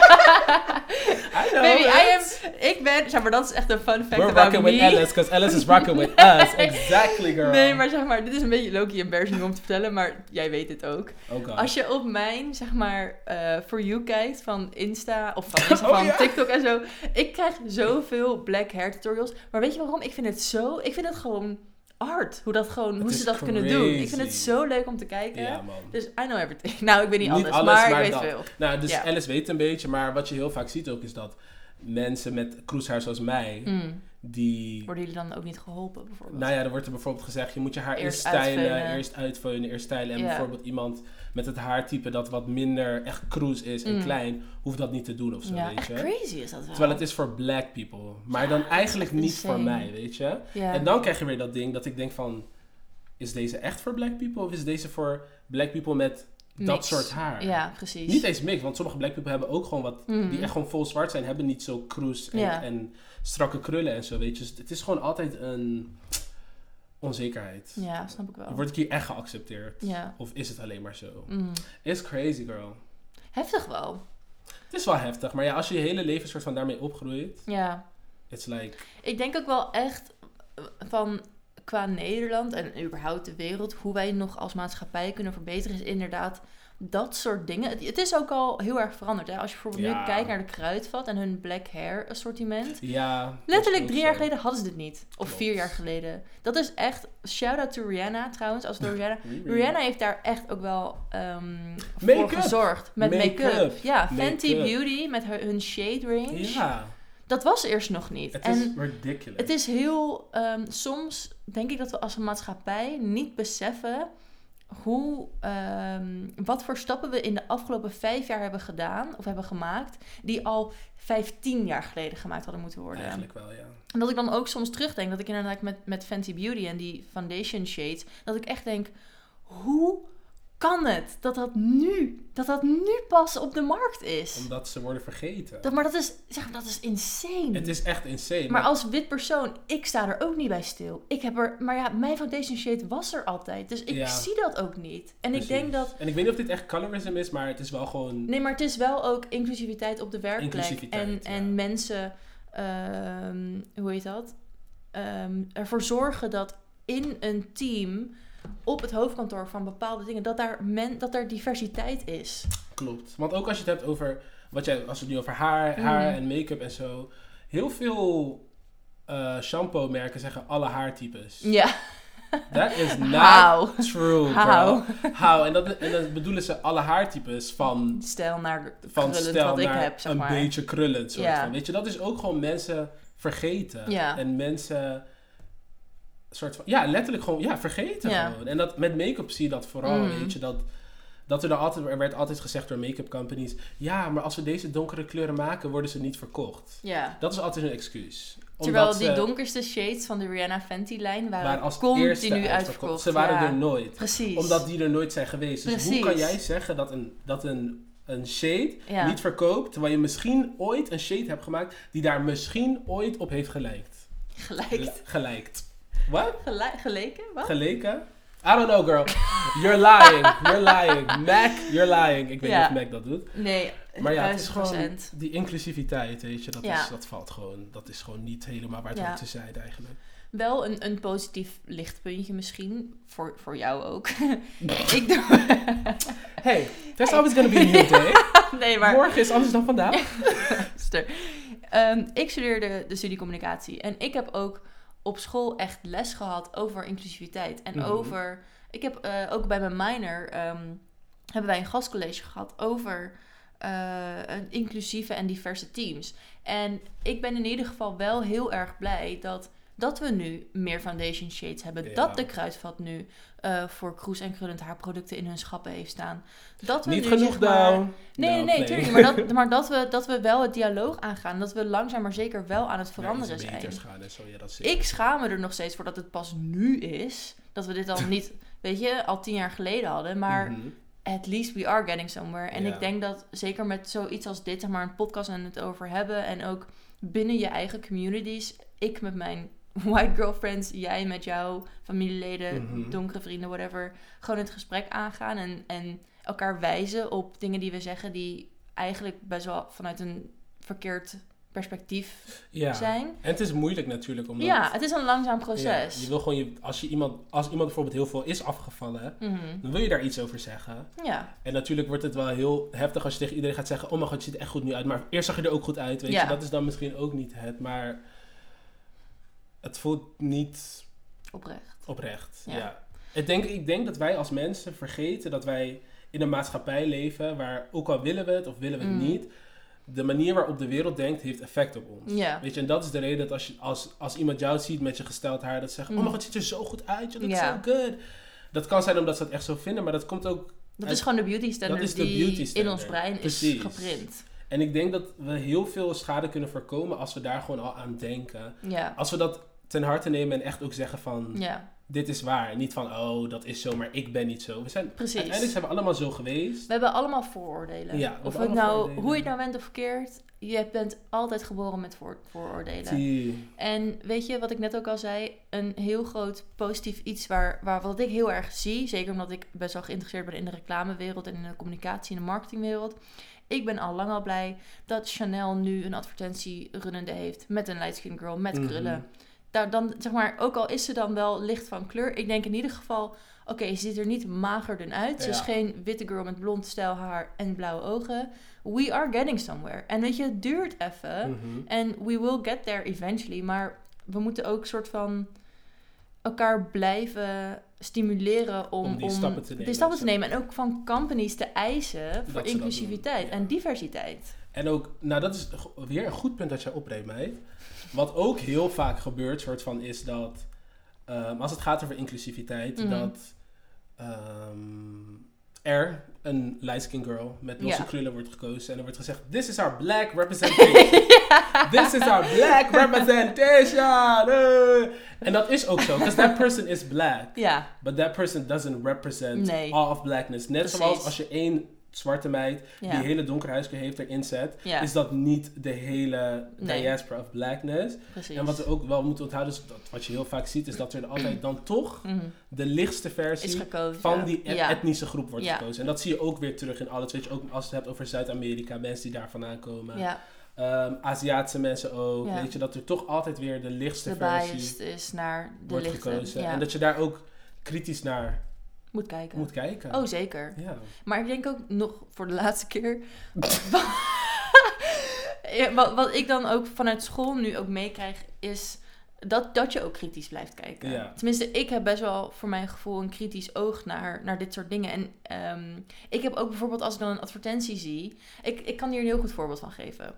I know. Baby, I am, ik ben, zeg maar, dat is echt een fun fact We're about rocking me. with Alice, because Alice is rocking with [laughs] us. Exactly, girl. Nee, maar zeg maar, dit is een beetje Loki embarrassing om te vertellen, maar jij weet het ook. Oh. Als je op mijn, zeg maar, eh For You kijkt van Insta, of van, Insta, [laughs] Oh, van. TikTok en zo. Ik krijg zoveel black hair tutorials. Maar weet je waarom? Ik vind het zo, ik vind het gewoon art. Hoe, dat gewoon, Het hoe ze dat kunnen doen. Ik vind het zo leuk om te kijken. Ja, man. Dus I know everything. [laughs] Nou, ik weet niet, Niet alles, alles, maar, maar ik weet dat. veel. Nou, dus Ja. Alice weet een beetje, maar wat je heel vaak ziet ook is dat mensen met kroeshaar zoals mij, Mm. Die... Worden jullie dan ook niet geholpen, bijvoorbeeld? Nou ja, er wordt er bijvoorbeeld gezegd, je moet je haar Eerst uitveunen. eerst uitveunen, eerst stylen. En Ja. bijvoorbeeld iemand met het haartype dat wat minder echt kroes is en Mm. klein, hoeft dat niet te doen of zo, ja, weet echt je. crazy is dat wel. Terwijl het is voor black people. Maar Ja, dan eigenlijk niet voor mij, weet je. Ja. En dan krijg je weer dat ding dat ik denk van... Is deze echt voor black people? Of is deze voor black people met dat Mix. soort haar? Ja, precies. Niet eens mix, want sommige black people hebben ook gewoon wat... Mhm. Die echt gewoon vol zwart zijn, hebben niet zo kroes en, Ja. en strakke krullen en zo, weet je. Dus het is gewoon altijd een onzekerheid. Ja, snap ik wel. Word ik hier echt geaccepteerd? Ja. Of is het alleen maar zo? Mm. It's crazy, girl. Heftig wel. Het is wel heftig, maar ja, als je je hele leven soort van daarmee opgroeit... Ja. It's like... Ik denk ook wel echt van qua Nederland en überhaupt de wereld, hoe wij nog als maatschappij kunnen verbeteren, is inderdaad dat soort dingen. Het, het is ook al heel erg veranderd. Hè? Als je bijvoorbeeld Ja. nu kijkt naar de kruidvat en hun black hair assortiment. Ja, Letterlijk drie jaar geleden hadden ze dit niet. Of Klopt. vier jaar geleden. Dat is echt, shout-out to Rihanna trouwens, als Rihanna. Rihanna heeft daar echt ook wel ehm voor gezorgd. Met make-up. Ja, Fenty. Beauty met haar, hun shade range. Ja, Dat was eerst nog niet. het is ridiculous. het is heel... ehm, soms denk ik dat we als een maatschappij niet beseffen... Hoe, ehm, wat voor stappen we in de afgelopen vijf jaar hebben gedaan of hebben gemaakt, die al vijftien jaar geleden gemaakt hadden moeten worden. Eigenlijk wel, ja. En dat ik dan ook soms terugdenk dat ik inderdaad met, met Fenty Beauty en die foundation shades, dat ik echt denk, hoe kan het dat dat nu, dat dat nu pas op de markt is? Omdat ze worden vergeten. Dat, maar dat is, zeg maar, dat is insane. Het is echt insane. Maar als wit persoon, ik sta er ook niet bij stil. Ik heb er, maar ja, mijn foundation shade was er altijd. Dus ik Ja. zie dat ook niet. En ik denk dat, En ik weet niet of dit echt colorism is, maar het is wel gewoon... nee, maar het is wel ook inclusiviteit op de werkplek. En, ja. en mensen, ehm, hoe heet dat? Ehm, ervoor zorgen dat in een team op het hoofdkantoor van bepaalde dingen, dat daar, men, dat er diversiteit is. Klopt. Want ook als je het hebt over, wat jij, als het nu over haar, haar Mhm. en make-up en zo. Heel veel eh, shampoo merken zeggen alle haartypes. Ja, That is [laughs] not How? true, How? How? En, dat, en dan bedoelen ze alle haartypes van, stel naar van krullend stel wat ik naar heb, zeg een maar. beetje krullend. Soort van. Weet je, dat is ook gewoon mensen vergeten. Ja. En mensen soort van, ja, letterlijk gewoon, ja, vergeten Ja. gewoon. En dat, met make-up zie je dat vooral, Mm. weet je, dat, dat er, dan altijd, er werd altijd gezegd door make-up companies, ja, maar als we deze donkere kleuren maken, worden ze niet verkocht. Ja. Dat is altijd een excuus. Terwijl Omdat die donkerste shades van de Rihanna Fenty-lijn waren, waren als continu uitverkocht. Ze waren ja. er nooit. Precies. Omdat die er nooit zijn geweest. Dus hoe Precies. kan jij zeggen dat een, dat een, een shade Ja. niet verkoopt, terwijl je misschien ooit een shade hebt gemaakt die daar misschien ooit op heeft gelijkt? Gelijk. Gelijkt. Wat? Gelijk, geleken? Wat? Geleken? I don't know, girl. You're lying. You're lying. Mac, you're lying. Ik weet Ja. niet of Mac dat doet. Nee, Maar ja, het is 1000%. gewoon die inclusiviteit, weet je. Dat, Ja. is, dat valt gewoon, dat is gewoon niet helemaal waar het Ja. te zijn eigenlijk. Wel een, een positief lichtpuntje misschien. Voor, voor jou ook. [laughs] ik doe... [laughs] Hey, there's always gonna be a new day. [laughs] nee, maar... Morgen is anders dan vandaag. Ster. Ehm, ik studeerde de studie communicatie. En ik heb ook op school echt les gehad over inclusiviteit. En Mhm. over... Ik heb eh, ook bij mijn minor... ehm, hebben wij een gastcollege gehad over eh, inclusieve en diverse teams. En ik ben in ieder geval wel heel erg blij dat, dat we nu meer foundation shades hebben. Ja. Dat de Kruidvat nu eh, voor Kroes en Krullend haar producten in hun schappen heeft staan. Dat we Niet nu, genoeg zeg maar, down. Nee, nee, Nou, nee, tuurlijk. Maar, dat, [laughs] maar dat, we, dat we wel het dialoog aangaan. Dat we langzaam maar zeker wel aan het veranderen zijn. zo, ja, dat. Ik schaam me er nog steeds voor dat het pas nu is. Dat we dit al [laughs] niet, weet je, al tien jaar geleden hadden. Maar Mhm. at least we are getting somewhere. En Ja. ik denk dat zeker met zoiets als dit, zeg maar een podcast en het over hebben. En ook binnen je eigen communities. Ik met mijn [laughs] white girlfriends, jij met jouw familieleden, Mhm. donkere vrienden, whatever. Gewoon het gesprek aangaan en, en elkaar wijzen op dingen die we zeggen die eigenlijk best wel vanuit een verkeerd perspectief Ja. zijn. En het is moeilijk natuurlijk, omdat... Ja, het is een langzaam ja, proces. je wil gewoon, je, als, je iemand, als iemand bijvoorbeeld heel veel is afgevallen, Mhm. dan wil je daar iets over zeggen. Ja, En natuurlijk wordt het wel heel heftig als je tegen iedereen gaat zeggen, oh mijn god, je ziet er echt goed nu uit. Maar eerst zag je er ook goed uit, weet Ja. je. Dat is dan misschien ook niet het, maar het voelt niet oprecht. oprecht. Ja. Ja. Ik, denk, ik denk dat wij als mensen vergeten dat wij in een maatschappij leven waar, ook al willen we het of willen we het Mm. niet, de manier waarop de wereld denkt, heeft effect op ons. Ja. Weet je, en dat is de reden dat als, je, als, als iemand jou ziet met je gesteld haar, dat ze zeggen, Mm. oh mijn god, het ziet er zo goed uit, looks Ja. so good. Dat kan zijn omdat ze dat echt zo vinden, maar dat komt ook... Dat uit- is gewoon de beauty standard Dat is de die beauty in standard. ons brein Precies. is geprint. En ik denk dat we heel veel schade kunnen voorkomen als we daar gewoon al aan denken. Ja. Als we dat ten harte nemen en echt ook zeggen van, Ja, dit is waar. Niet van, oh, dat is zo, maar ik ben niet zo. We zijn, precies. uiteindelijk zijn we allemaal zo geweest. We hebben allemaal vooroordelen. Ja, of het nou, vooroordelen. hoe je het nou bent of verkeerd, je bent altijd geboren met voor, vooroordelen. Die, En weet je, wat ik net ook al zei, een heel groot positief iets waar, waar wat ik heel erg zie, zeker omdat ik best wel geïnteresseerd ben in de reclamewereld en in de communicatie en de marketingwereld. Ik ben al lang al blij dat Chanel nu een advertentie runnende heeft met een light skin girl met Mhm. krullen. Daar dan, zeg maar, ook al is ze dan wel licht van kleur, ik denk in ieder geval, oké, ze ziet er niet mager dan uit. Ze is geen witte girl met blond stijl haar en blauwe ogen. We are getting somewhere. En weet je, het duurt even. mhm. En we will get there eventually. Maar we moeten ook soort van elkaar blijven stimuleren om, Om die stappen te nemen, die stappen te zo. nemen. En ook van companies te eisen voor dat inclusiviteit ja. en diversiteit. En ook, nou dat is weer een goed punt dat jij opreemt, meid. Wat ook heel vaak gebeurt, soort van, is dat... ehm, als het gaat over inclusiviteit, Mhm. dat ehm, er een light skin girl met losse Ja. krullen wordt gekozen. En er wordt gezegd, this is our black representation. [laughs] This is our black representation. eh. En dat is ook zo, because that person is black. Ja, But that person doesn't represent Nee. all of blackness. Net Precies. zoals als je één zwarte meid ja. die hele donkere heeft erin zet, ja is dat niet de hele Nee. diaspora of blackness. precies. En wat we ook wel moeten onthouden, is dat wat je heel vaak ziet, is dat er altijd dan toch Mhm. de lichtste versie gekozen. van die et- ja. etnische groep wordt gekozen. En dat zie je ook weer terug in alles. Weet je, ook als je het hebt over Zuid-Amerika, mensen die daar vandaan komen. Ehm, Aziatische mensen ook. Weet je, dat er toch altijd weer de lichtste de versie is naar de wordt lichte. gekozen. En dat je daar ook kritisch naar Moet kijken. moet kijken. Oh, zeker. Ja. Maar ik denk ook nog voor de laatste keer. [laughs] Ja, wat, wat ik dan ook vanuit school nu ook meekrijg, is dat, dat je ook kritisch blijft kijken. Ja. Tenminste, ik heb best wel voor mijn gevoel een kritisch oog naar, naar dit soort dingen. En ehm, ik heb ook bijvoorbeeld als ik dan een advertentie zie. Ik, ik kan hier een heel goed voorbeeld van geven.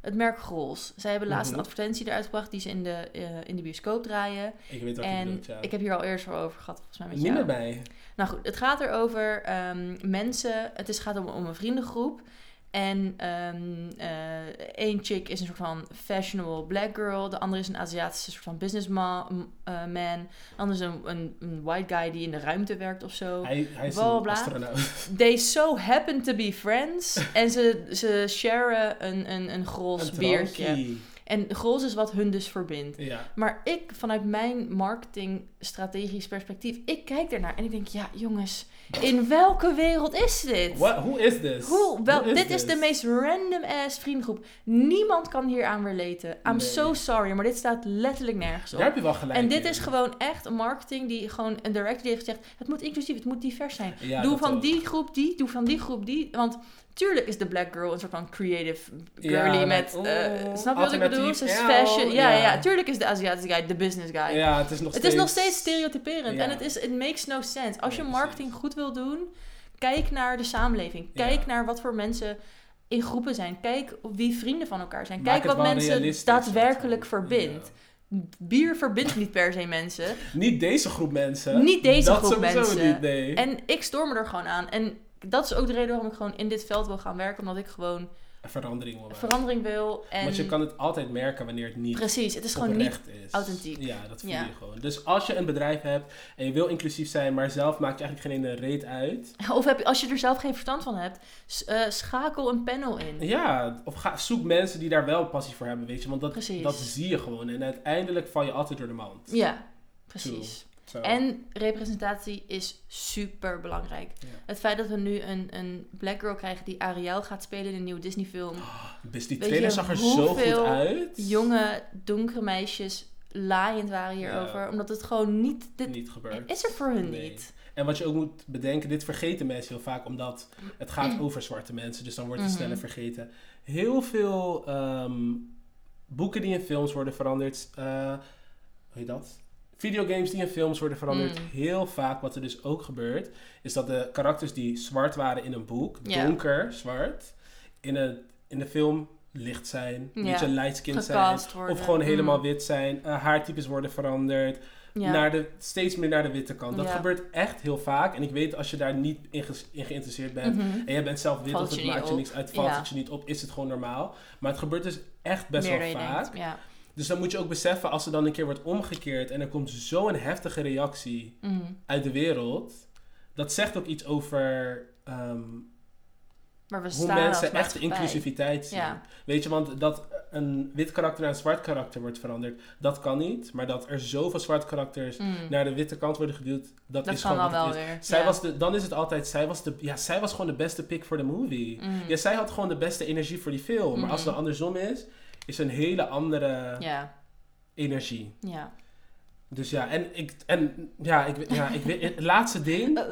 Het merk Grols. Zij hebben laatst Mhm. een advertentie eruit gebracht die ze in de, eh, in de bioscoop draaien. Ik weet wat je En bedoelt, ja. ik heb hier al eerder over gehad, volgens mij met Niet jou. met mij. Nou goed, het gaat erover um, mensen. Het is, gaat om, om een vriendengroep. En ehm één chick is een soort van fashionable black girl. De andere is een Aziatische soort van businessman. eh, man. De andere is een, een, een white guy die in de ruimte werkt of zo. Hij, hij is Bla, een bla. astronaut. [laughs] They so happen to be friends. en ze, ze sharen een, een, een grols Een biertje. En grols is wat hun dus verbindt. Ja. Maar ik, vanuit mijn marketingstrategisch perspectief, ik kijk ernaar en ik denk, ja jongens, in welke wereld is dit? What, who is this? Hoe, wel, Who dit is de meest random ass vriendengroep. Niemand kan hier aan relaten. I'm Nee. so sorry, maar dit staat letterlijk nergens Daar op. heb je wel gelijk En dit in. is gewoon echt een marketing die gewoon een director die heeft gezegd, het moet inclusief, het moet divers zijn. Ja, doe van ook. die groep die, doe van die groep die. Want tuurlijk is de black girl een soort van creative girly met... eh, snap je wat ik bedoel? Ze is fashion. Ja, ja, ja. tuurlijk is de Aziatische guy de business guy. Ja, het is nog Het steeds... is nog steeds stereotyperend Ja. en het is it makes no sense. Als je marketing goed wil doen, kijk naar de samenleving. Kijk naar wat voor mensen in groepen zijn. Kijk wie vrienden van elkaar zijn. Maak Kijk wat mensen daadwerkelijk verbindt. Bier verbindt niet per se mensen. Niet deze groep mensen. Niet deze dat groep mensen. Niet, nee. En ik stoor me er gewoon aan. En dat is ook de reden waarom ik gewoon in dit veld wil gaan werken. Omdat ik gewoon Verandering wil verandering wil. En Want je kan het altijd merken wanneer het niet precies, het is gewoon niet is. authentiek. Ja, dat voel Ja. je gewoon. Dus als je een bedrijf hebt en je wil inclusief zijn, maar zelf maakt je eigenlijk geen ene reet uit. Of heb je, als je er zelf geen verstand van hebt, eh, schakel een panel in. Ja, of ga, zoek mensen die daar wel passie voor hebben, weet je. Want dat, Precies. dat zie je gewoon. En uiteindelijk val je altijd door de mand. Ja, precies. Zo. En representatie is super belangrijk. Ja. Het feit dat we nu een, een black girl krijgen die Ariel gaat spelen in een nieuwe Disney film. Dus die trailer zag er zo goed uit. Jonge, donkere meisjes laaiend waren hierover. Ja. Omdat het gewoon niet... Dit Niet gebeurd. is er voor hun Nee. niet. En wat je ook moet bedenken, dit vergeten mensen heel vaak, omdat het gaat over zwarte mensen, dus dan wordt het Mhm. sneller vergeten. Heel veel ehm, boeken die in films worden veranderd, eh, hoe heet dat? Videogames die in films worden veranderd. Mm. Heel vaak, wat er dus ook gebeurt, is dat de karakters die zwart waren in een boek, donker zwart, in, het, in de film licht zijn, een Ja. beetje light skin zijn. Worden. Of gewoon helemaal Mm. wit zijn. eh, haartypes worden veranderd naar de, steeds meer naar de witte kant. Dat gebeurt echt heel vaak. En ik weet als je daar niet in, geïnteresseerd bent. Mhm. En jij bent zelf wit Valt of het je maakt je niks uit, valt het je niet op, is het gewoon normaal. Maar het gebeurt dus echt best Meer wel vaak. Dus dan moet je ook beseffen, als er dan een keer wordt omgekeerd en er komt zo'n heftige reactie Mhm. uit de wereld. Dat zegt ook iets over ehm, Maar we hoe mensen echt inclusiviteit zien. Ja. Weet je, want dat een wit karakter naar een zwart karakter wordt veranderd, dat kan niet. Maar dat er zoveel zwart karakters Mm. naar de witte kant worden geduwd, dat, Dat is gewoon wat wel is. weer. Zij ja. was de, dan is het altijd, zij was, de, ja, zij was gewoon de beste pick voor de movie. Mm. Ja, zij had gewoon de beste energie voor die film. Maar als het Mhm. andersom is, is een hele andere Ja, energie. ja. Dus ja, en ik, en, ja, ik, ja, ik weet, het laatste ding. [laughs]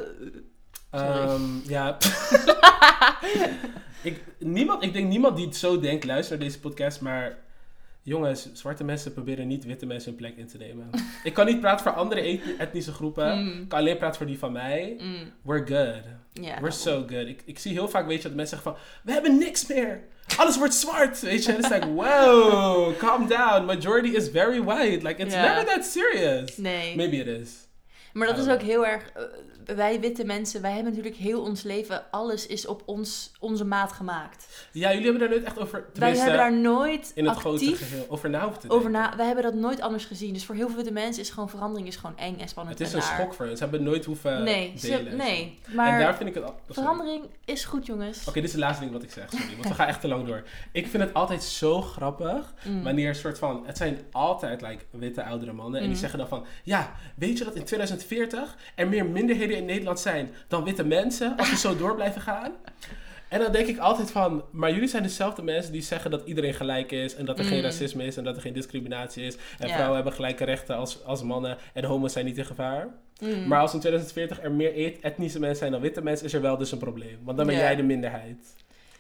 Ehm, ja. [laughs] ik, niemand, ik denk niemand die het zo denkt, luistert naar deze podcast, maar jongens, zwarte mensen proberen niet witte mensen hun plek in te nemen. [laughs] ik kan niet praten voor andere eth- etnische groepen. Mm. Ik kan alleen praten voor die van mij. Mm. We're good. We're so good. Ik, ik zie heel vaak, weet je, dat mensen zeggen van... We hebben niks meer. Alles wordt zwart. Weet je, en is like, wow, calm down. Majority is very white. Like, it's Ja. never that serious. Nee. Maybe it is. Maar dat is ook heel erg. eh, wij witte mensen, wij hebben natuurlijk heel ons leven. Alles is op ons, onze maat gemaakt. Ja, jullie hebben daar nooit echt over... Wij hebben daar nooit in het grote actief geheel over na hoeven te over na. Wij hebben dat nooit anders gezien. Dus voor heel veel witte mensen is gewoon verandering is gewoon eng en spannend. Het is en een naar. schok voor hen. Ze hebben nooit hoeven Nee, ze- delen. en zo. nee. En Maar daar vind ik het... verandering is goed, jongens. Oké, dit is het laatste ding wat ik zeg, sorry. Want we gaan echt te lang door. Ik vind het altijd zo grappig Mm. wanneer een soort van... Het zijn altijd like, witte oudere mannen. En die Mm. zeggen dan van... Ja, weet je dat in 2040 er meer minderheden in Nederland zijn dan witte mensen? Als we zo door blijven gaan? En dan denk ik altijd van... Maar jullie zijn dezelfde mensen die zeggen dat iedereen gelijk is. En dat er geen Mm. racisme is. En dat er geen discriminatie is. En vrouwen hebben gelijke rechten als, als mannen. En homo's zijn niet in gevaar. Mm. Maar als in 2040 er meer et- etnische mensen zijn dan witte mensen, is er wel dus een probleem. Want dan ben jij de minderheid.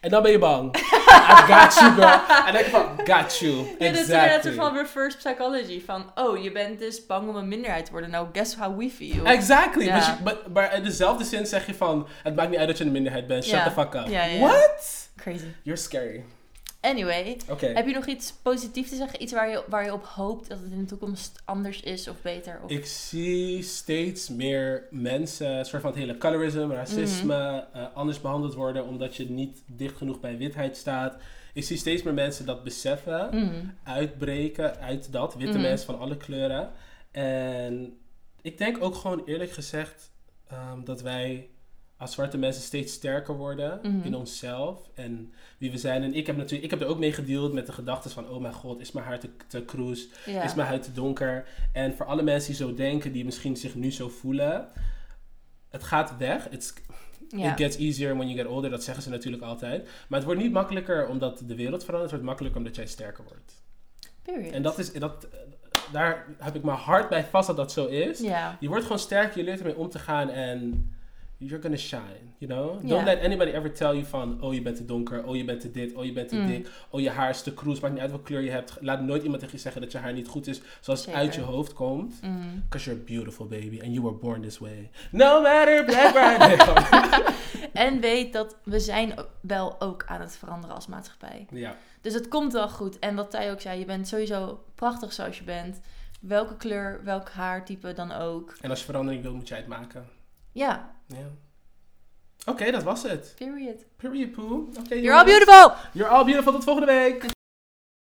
En dan ben je bang. [laughs] I got you, girl. En dan denk ik van, got you. Ja, dat is inderdaad een Exactly. van reverse psychology. Van, oh, je bent dus bang om een minderheid te worden. Nou, guess how we feel. Exactly. Ja. Maar, in dezelfde zin zeg je van, het maakt niet uit dat je een minderheid bent. Shut Ja. the fuck up. What? Crazy. You're scary. Anyway, heb je nog iets positiefs te zeggen? Iets waar je, waar je op hoopt dat het in de toekomst anders is of beter? Of... Ik zie steeds meer mensen, een soort van het hele colorism, racisme, Mhm. eh, anders behandeld worden omdat je niet dicht genoeg bij witheid staat. Ik zie steeds meer mensen dat beseffen. Mm. uitbreken uit dat. Witte Mhm. mensen van alle kleuren. En ik denk ook gewoon eerlijk gezegd ehm, dat wij als zwarte mensen steeds sterker worden Mhm. in onszelf en wie we zijn. En ik heb natuurlijk, ik heb er ook mee gedeeld met de gedachten van, oh mijn god, is mijn haar te, te kroes? Is mijn huid te donker? En voor alle mensen die zo denken, die misschien zich nu zo voelen, het gaat weg. It's. It gets easier when you get older, dat zeggen ze natuurlijk altijd. Maar het wordt niet makkelijker omdat de wereld verandert, het wordt makkelijker omdat jij sterker wordt. Period. En dat is, dat, daar heb ik mijn hart bij vast dat dat zo is. Je wordt gewoon sterker, je leert ermee om te gaan en you're gonna shine, you know? Don't let anybody ever tell you van, oh je bent te donker, oh je bent te dit, oh je bent te Mm. dik, oh je haar is te kroes, maakt niet uit welke kleur je hebt. Laat nooit iemand tegen je zeggen dat je haar niet goed is, zoals het uit je hoofd komt. Mm. Because you're beautiful, baby, and you were born this way. No matter black, white. [laughs] [laughs] En weet dat we zijn wel ook aan het veranderen als maatschappij. ja, Dus het komt wel goed. En wat Thij ook zei, je bent sowieso prachtig zoals je bent. Welke kleur, welk haartype dan ook. en als je verandering wil, moet jij het maken. Ja, Ja. Oké, dat was het. period. Period, poo. Oké, You're all beautiful! You're all beautiful. Tot volgende week.